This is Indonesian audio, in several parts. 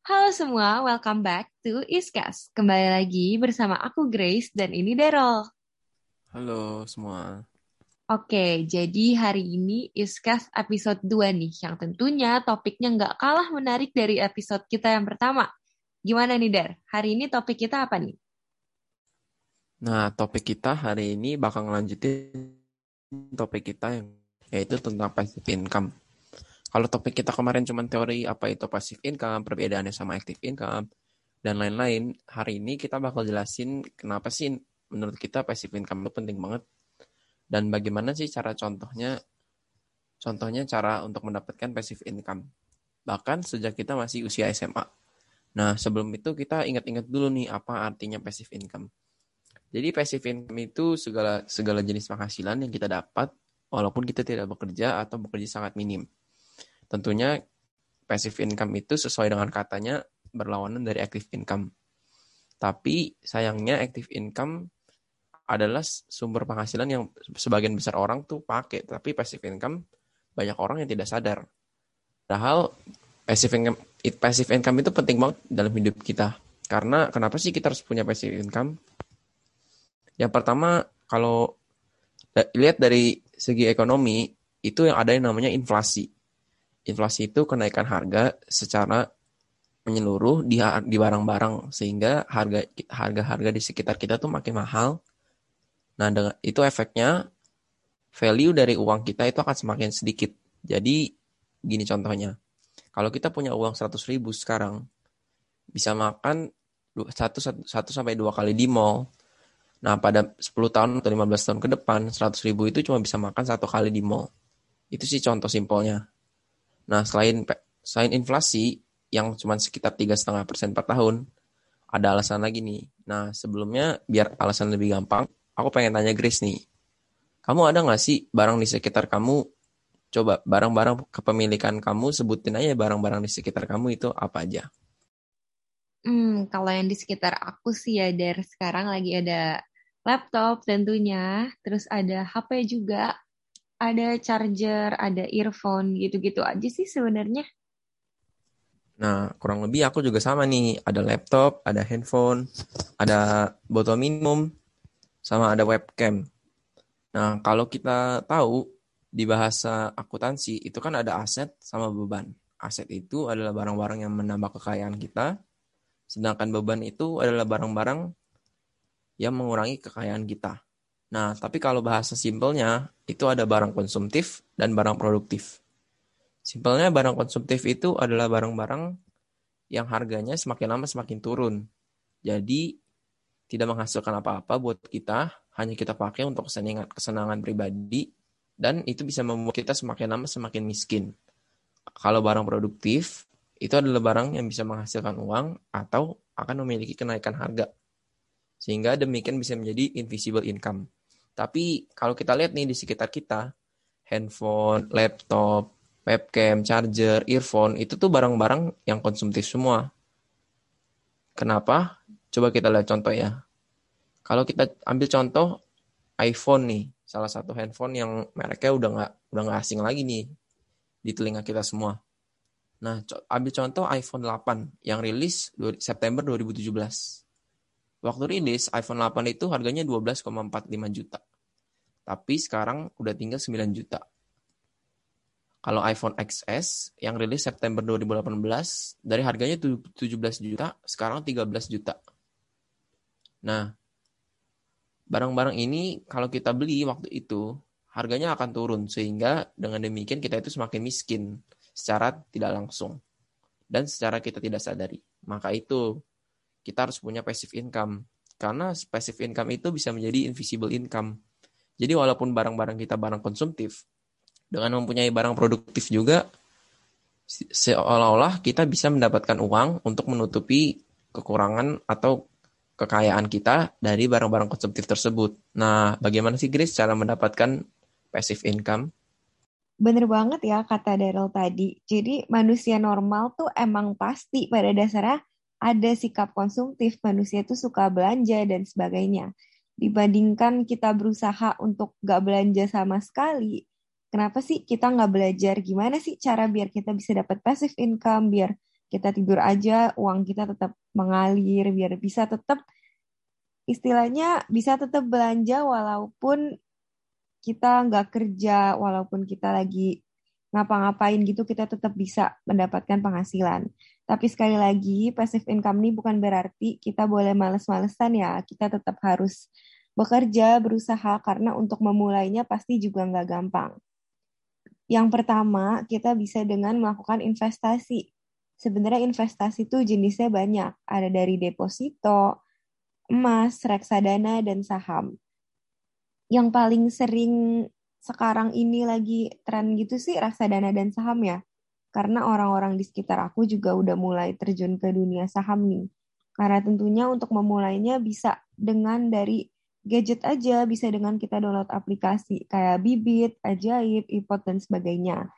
Halo semua, welcome back to Iskas. Kembali lagi bersama aku Grace dan ini Daryl. Halo semua. Oke, jadi hari ini Iskas episode 2 nih, yang tentunya topiknya nggak kalah menarik dari episode kita yang pertama. Gimana nih Dar? Hari ini topik kita apa nih? Nah, topik kita hari ini bakal ngelanjutin topik kita yang yaitu tentang passive income. Kalau topik kita kemarin cuma teori apa itu passive income, perbedaannya sama active income, dan lain-lain, hari ini kita bakal jelasin kenapa sih menurut kita passive income itu penting banget dan bagaimana sih cara contohnya contohnya cara untuk mendapatkan passive income. Bahkan sejak kita masih usia SMA. Nah, sebelum itu kita ingat-ingat dulu nih apa artinya passive income. Jadi passive income itu segala segala jenis penghasilan yang kita dapat walaupun kita tidak bekerja atau bekerja sangat minim. Tentunya passive income itu sesuai dengan katanya berlawanan dari active income. Tapi sayangnya active income adalah sumber penghasilan yang sebagian besar orang tuh pakai, tapi passive income banyak orang yang tidak sadar. Padahal passive income, passive income itu penting banget dalam hidup kita. Karena kenapa sih kita harus punya passive income? Yang pertama, kalau lihat dari segi ekonomi, itu yang ada yang namanya inflasi. Inflasi itu kenaikan harga secara menyeluruh di di barang-barang sehingga harga harga-harga di sekitar kita tuh makin mahal. Nah, dengan itu efeknya value dari uang kita itu akan semakin sedikit. Jadi gini contohnya. Kalau kita punya uang 100 ribu sekarang, bisa makan 1, 1, 1 sampai 2 kali di mall, Nah, pada 10 tahun atau 15 tahun ke depan, 100 ribu itu cuma bisa makan satu kali di mall. Itu sih contoh simpelnya. Nah, selain selain inflasi yang cuma sekitar tiga setengah persen per tahun, ada alasan lagi nih. Nah, sebelumnya biar alasan lebih gampang, aku pengen tanya Grace nih. Kamu ada nggak sih barang di sekitar kamu? Coba barang-barang kepemilikan kamu sebutin aja barang-barang di sekitar kamu itu apa aja? Hmm, kalau yang di sekitar aku sih ya dari sekarang lagi ada laptop tentunya, terus ada HP juga, ada charger, ada earphone gitu-gitu aja sih sebenarnya. Nah, kurang lebih aku juga sama nih. Ada laptop, ada handphone, ada botol minum, sama ada webcam. Nah, kalau kita tahu di bahasa akuntansi itu kan ada aset sama beban. Aset itu adalah barang-barang yang menambah kekayaan kita, sedangkan beban itu adalah barang-barang yang mengurangi kekayaan kita. Nah, tapi kalau bahasa simpelnya, itu ada barang konsumtif dan barang produktif. Simpelnya barang konsumtif itu adalah barang-barang yang harganya semakin lama semakin turun. Jadi, tidak menghasilkan apa-apa buat kita, hanya kita pakai untuk kesenangan, kesenangan pribadi, dan itu bisa membuat kita semakin lama semakin miskin. Kalau barang produktif, itu adalah barang yang bisa menghasilkan uang atau akan memiliki kenaikan harga sehingga demikian bisa menjadi invisible income. Tapi kalau kita lihat nih di sekitar kita, handphone, laptop, webcam, charger, earphone, itu tuh barang-barang yang konsumtif semua. Kenapa? Coba kita lihat contoh ya. Kalau kita ambil contoh iPhone nih, salah satu handphone yang mereknya udah nggak udah nggak asing lagi nih di telinga kita semua. Nah, ambil contoh iPhone 8 yang rilis September 2017. Waktu rilis iPhone 8 itu harganya 12,45 juta. Tapi sekarang udah tinggal 9 juta. Kalau iPhone XS yang rilis September 2018 dari harganya 17 juta, sekarang 13 juta. Nah, barang-barang ini kalau kita beli waktu itu harganya akan turun sehingga dengan demikian kita itu semakin miskin secara tidak langsung dan secara kita tidak sadari. Maka itu kita harus punya passive income. Karena passive income itu bisa menjadi invisible income. Jadi walaupun barang-barang kita barang konsumtif, dengan mempunyai barang produktif juga, seolah-olah kita bisa mendapatkan uang untuk menutupi kekurangan atau kekayaan kita dari barang-barang konsumtif tersebut. Nah, bagaimana sih Grace cara mendapatkan passive income? Bener banget ya kata Daryl tadi. Jadi manusia normal tuh emang pasti pada dasarnya ada sikap konsumtif, manusia itu suka belanja dan sebagainya. Dibandingkan kita berusaha untuk gak belanja sama sekali, kenapa sih kita nggak belajar? Gimana sih cara biar kita bisa dapat passive income, biar kita tidur aja uang kita tetap mengalir biar bisa tetap istilahnya bisa tetap belanja walaupun kita nggak kerja walaupun kita lagi ngapa-ngapain gitu kita tetap bisa mendapatkan penghasilan. Tapi sekali lagi passive income ini bukan berarti kita boleh males-malesan ya. Kita tetap harus bekerja, berusaha karena untuk memulainya pasti juga nggak gampang. Yang pertama, kita bisa dengan melakukan investasi. Sebenarnya investasi itu jenisnya banyak. Ada dari deposito, emas, reksadana, dan saham. Yang paling sering sekarang ini lagi tren gitu sih reksadana dan saham ya. Karena orang-orang di sekitar aku juga udah mulai terjun ke dunia saham nih. Karena tentunya untuk memulainya bisa dengan dari gadget aja bisa dengan kita download aplikasi kayak Bibit, Ajaib, iPod, dan sebagainya.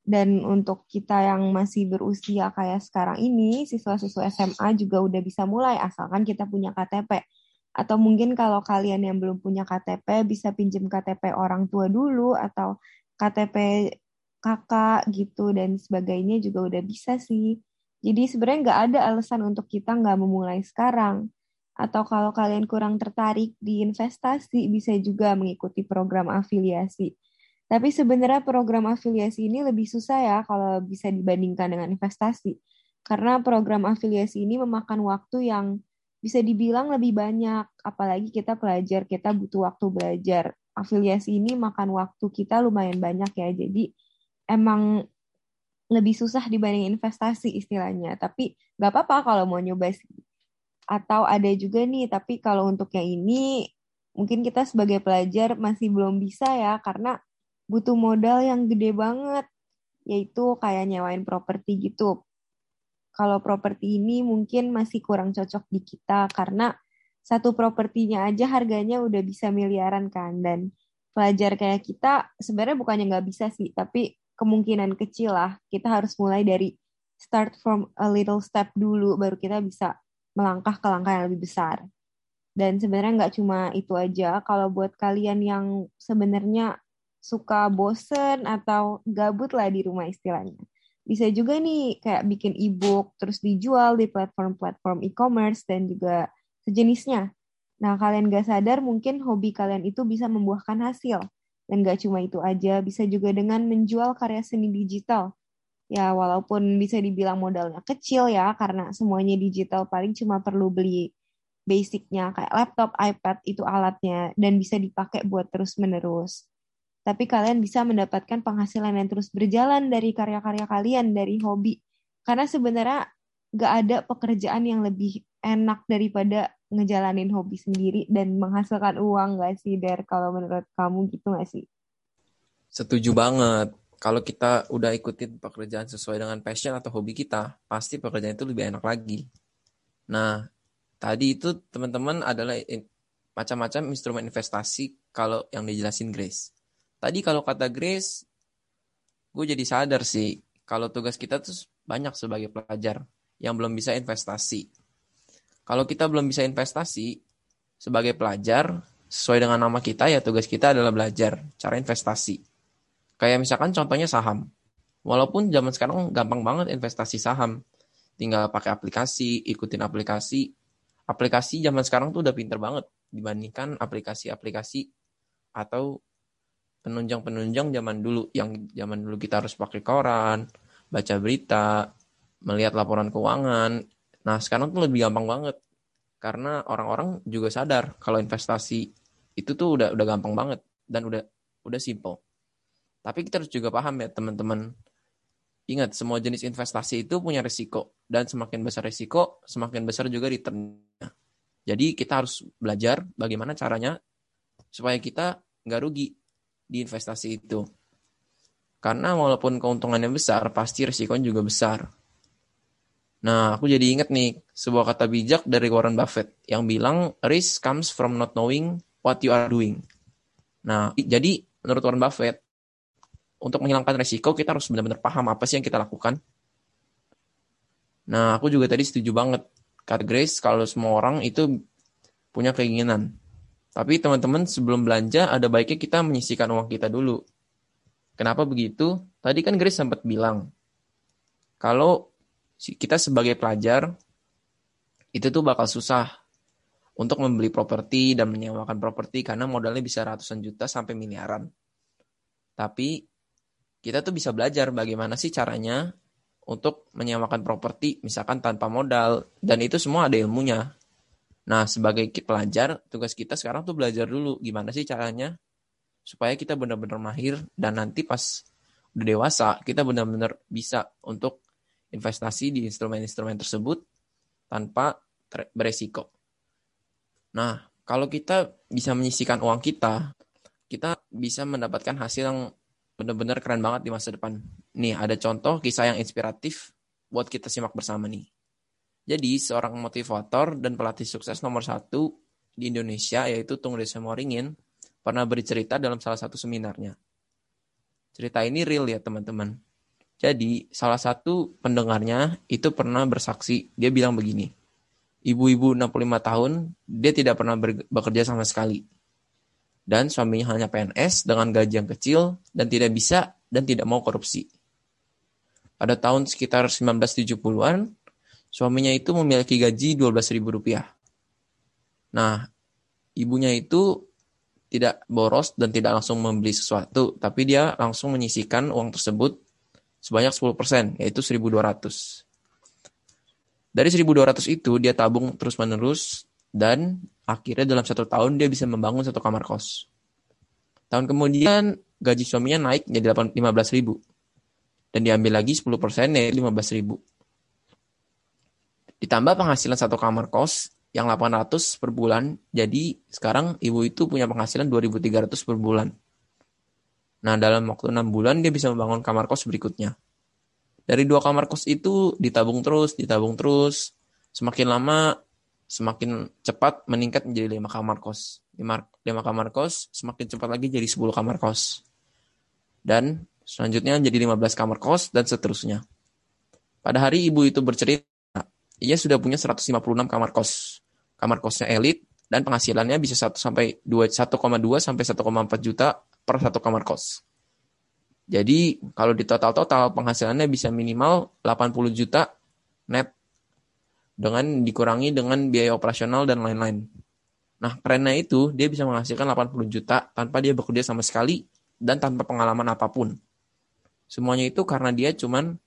Dan untuk kita yang masih berusia kayak sekarang ini, siswa-siswa SMA juga udah bisa mulai asalkan kita punya KTP. Atau mungkin kalau kalian yang belum punya KTP bisa pinjam KTP orang tua dulu atau KTP kakak gitu dan sebagainya juga udah bisa sih. Jadi sebenarnya nggak ada alasan untuk kita nggak memulai sekarang atau kalau kalian kurang tertarik di investasi, bisa juga mengikuti program afiliasi. Tapi sebenarnya program afiliasi ini lebih susah ya kalau bisa dibandingkan dengan investasi. Karena program afiliasi ini memakan waktu yang bisa dibilang lebih banyak. Apalagi kita pelajar, kita butuh waktu belajar. Afiliasi ini makan waktu kita lumayan banyak ya. Jadi emang lebih susah dibanding investasi istilahnya. Tapi nggak apa-apa kalau mau nyoba atau ada juga nih tapi kalau untuk yang ini mungkin kita sebagai pelajar masih belum bisa ya karena butuh modal yang gede banget yaitu kayak nyewain properti gitu. Kalau properti ini mungkin masih kurang cocok di kita karena satu propertinya aja harganya udah bisa miliaran kan dan pelajar kayak kita sebenarnya bukannya nggak bisa sih tapi kemungkinan kecil lah kita harus mulai dari start from a little step dulu baru kita bisa melangkah ke langkah yang lebih besar. Dan sebenarnya nggak cuma itu aja, kalau buat kalian yang sebenarnya suka bosen atau gabut lah di rumah istilahnya. Bisa juga nih kayak bikin e-book terus dijual di platform-platform e-commerce dan juga sejenisnya. Nah, kalian gak sadar mungkin hobi kalian itu bisa membuahkan hasil. Dan gak cuma itu aja, bisa juga dengan menjual karya seni digital ya walaupun bisa dibilang modalnya kecil ya karena semuanya digital paling cuma perlu beli basicnya kayak laptop, iPad itu alatnya dan bisa dipakai buat terus menerus. Tapi kalian bisa mendapatkan penghasilan yang terus berjalan dari karya-karya kalian dari hobi. Karena sebenarnya gak ada pekerjaan yang lebih enak daripada ngejalanin hobi sendiri dan menghasilkan uang gak sih, Der? Kalau menurut kamu gitu gak sih? Setuju banget kalau kita udah ikutin pekerjaan sesuai dengan passion atau hobi kita, pasti pekerjaan itu lebih enak lagi. Nah, tadi itu teman-teman adalah macam-macam instrumen investasi kalau yang dijelasin Grace. Tadi kalau kata Grace, gue jadi sadar sih, kalau tugas kita tuh banyak sebagai pelajar yang belum bisa investasi. Kalau kita belum bisa investasi, sebagai pelajar, sesuai dengan nama kita ya tugas kita adalah belajar cara investasi. Kayak misalkan contohnya saham. Walaupun zaman sekarang gampang banget investasi saham. Tinggal pakai aplikasi, ikutin aplikasi. Aplikasi zaman sekarang tuh udah pinter banget dibandingkan aplikasi-aplikasi atau penunjang-penunjang zaman dulu. Yang zaman dulu kita harus pakai koran, baca berita, melihat laporan keuangan. Nah sekarang tuh lebih gampang banget. Karena orang-orang juga sadar kalau investasi itu tuh udah udah gampang banget dan udah udah simple. Tapi kita harus juga paham ya teman-teman. Ingat, semua jenis investasi itu punya risiko. Dan semakin besar risiko, semakin besar juga returnnya. Jadi kita harus belajar bagaimana caranya supaya kita nggak rugi di investasi itu. Karena walaupun keuntungannya besar, pasti risikonya juga besar. Nah, aku jadi ingat nih sebuah kata bijak dari Warren Buffett yang bilang risk comes from not knowing what you are doing. Nah, jadi menurut Warren Buffett, untuk menghilangkan resiko kita harus benar-benar paham apa sih yang kita lakukan. Nah, aku juga tadi setuju banget. Kata Grace, kalau semua orang itu punya keinginan. Tapi teman-teman sebelum belanja ada baiknya kita menyisikan uang kita dulu. Kenapa begitu? Tadi kan Grace sempat bilang, kalau kita sebagai pelajar itu tuh bakal susah untuk membeli properti dan menyewakan properti karena modalnya bisa ratusan juta sampai miliaran. Tapi kita tuh bisa belajar bagaimana sih caranya untuk menyewakan properti misalkan tanpa modal dan itu semua ada ilmunya. Nah, sebagai pelajar, tugas kita sekarang tuh belajar dulu gimana sih caranya supaya kita benar-benar mahir dan nanti pas udah dewasa kita benar-benar bisa untuk investasi di instrumen-instrumen tersebut tanpa beresiko. Nah, kalau kita bisa menyisikan uang kita, kita bisa mendapatkan hasil yang benar-benar keren banget di masa depan. Nih, ada contoh kisah yang inspiratif buat kita simak bersama nih. Jadi, seorang motivator dan pelatih sukses nomor satu di Indonesia, yaitu Tung Desa Moringin, pernah bercerita dalam salah satu seminarnya. Cerita ini real ya, teman-teman. Jadi, salah satu pendengarnya itu pernah bersaksi, dia bilang begini, ibu-ibu 65 tahun, dia tidak pernah bekerja sama sekali. Dan suaminya hanya PNS dengan gaji yang kecil dan tidak bisa dan tidak mau korupsi. Pada tahun sekitar 1970-an, suaminya itu memiliki gaji Rp12.000. Nah, ibunya itu tidak boros dan tidak langsung membeli sesuatu, tapi dia langsung menyisikan uang tersebut sebanyak 10%, yaitu 1.200. Dari 1.200 itu dia tabung terus-menerus dan akhirnya dalam satu tahun dia bisa membangun satu kamar kos. Tahun kemudian gaji suaminya naik jadi 15 ribu. Dan diambil lagi 10 persen ya 15 ribu. Ditambah penghasilan satu kamar kos yang 800 per bulan. Jadi sekarang ibu itu punya penghasilan 2.300 per bulan. Nah dalam waktu 6 bulan dia bisa membangun kamar kos berikutnya. Dari dua kamar kos itu ditabung terus, ditabung terus. Semakin lama, semakin cepat meningkat menjadi lima kamar kos. Lima, lima kamar kos, semakin cepat lagi jadi 10 kamar kos. Dan selanjutnya jadi 15 kamar kos, dan seterusnya. Pada hari ibu itu bercerita, ia sudah punya 156 kamar kos. Kamar kosnya elit, dan penghasilannya bisa 1 sampai 1,2 sampai 1,4 juta per satu kamar kos. Jadi kalau di total-total penghasilannya bisa minimal 80 juta net dengan dikurangi dengan biaya operasional dan lain-lain. Nah, kerennya itu dia bisa menghasilkan 80 juta tanpa dia bekerja sama sekali dan tanpa pengalaman apa pun. Semuanya itu karena dia cuman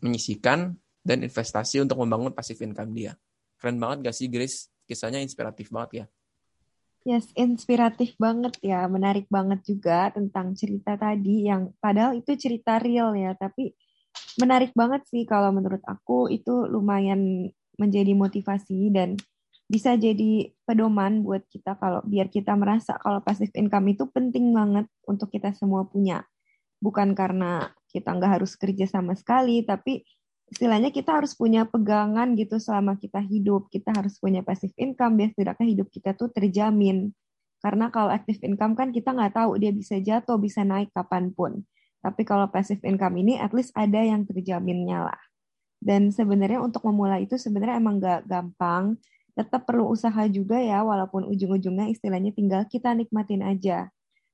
menyisikan dan investasi untuk membangun passive income dia. Keren banget gak sih Grace? Kisahnya inspiratif banget ya. Yes, inspiratif banget ya, menarik banget juga tentang cerita tadi yang padahal itu cerita real ya, tapi menarik banget sih kalau menurut aku itu lumayan menjadi motivasi dan bisa jadi pedoman buat kita kalau biar kita merasa kalau passive income itu penting banget untuk kita semua punya. Bukan karena kita nggak harus kerja sama sekali, tapi istilahnya kita harus punya pegangan gitu selama kita hidup. Kita harus punya passive income biar setidaknya hidup kita tuh terjamin. Karena kalau active income kan kita nggak tahu dia bisa jatuh, bisa naik kapan pun. Tapi kalau passive income ini at least ada yang terjaminnya lah. Dan sebenarnya untuk memulai itu sebenarnya emang nggak gampang. Tetap perlu usaha juga ya, walaupun ujung-ujungnya istilahnya tinggal kita nikmatin aja.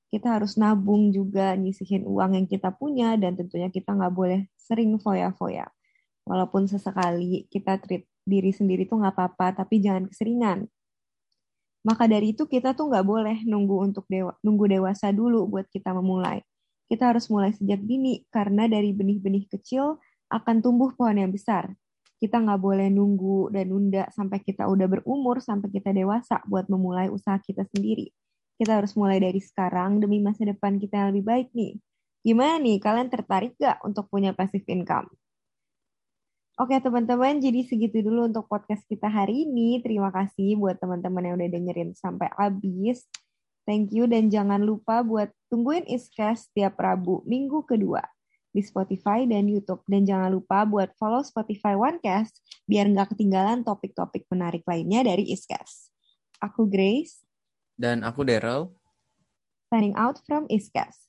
Kita harus nabung juga, nyisihin uang yang kita punya, dan tentunya kita nggak boleh sering foya-foya Walaupun sesekali kita treat diri sendiri tuh nggak apa-apa, tapi jangan keseringan. Maka dari itu kita tuh nggak boleh nunggu untuk dewa, nunggu dewasa dulu buat kita memulai. Kita harus mulai sejak dini, karena dari benih-benih kecil akan tumbuh pohon yang besar. Kita nggak boleh nunggu dan nunda sampai kita udah berumur, sampai kita dewasa buat memulai usaha kita sendiri. Kita harus mulai dari sekarang demi masa depan kita yang lebih baik nih. Gimana nih, kalian tertarik gak untuk punya passive income? Oke teman-teman, jadi segitu dulu untuk podcast kita hari ini. Terima kasih buat teman-teman yang udah dengerin sampai habis. Thank you dan jangan lupa buat tungguin Iscast setiap Rabu minggu kedua di Spotify dan YouTube. Dan jangan lupa buat follow Spotify OneCast biar nggak ketinggalan topik-topik menarik lainnya dari Iscast. Aku Grace. Dan aku Daryl. Signing out from Iscast.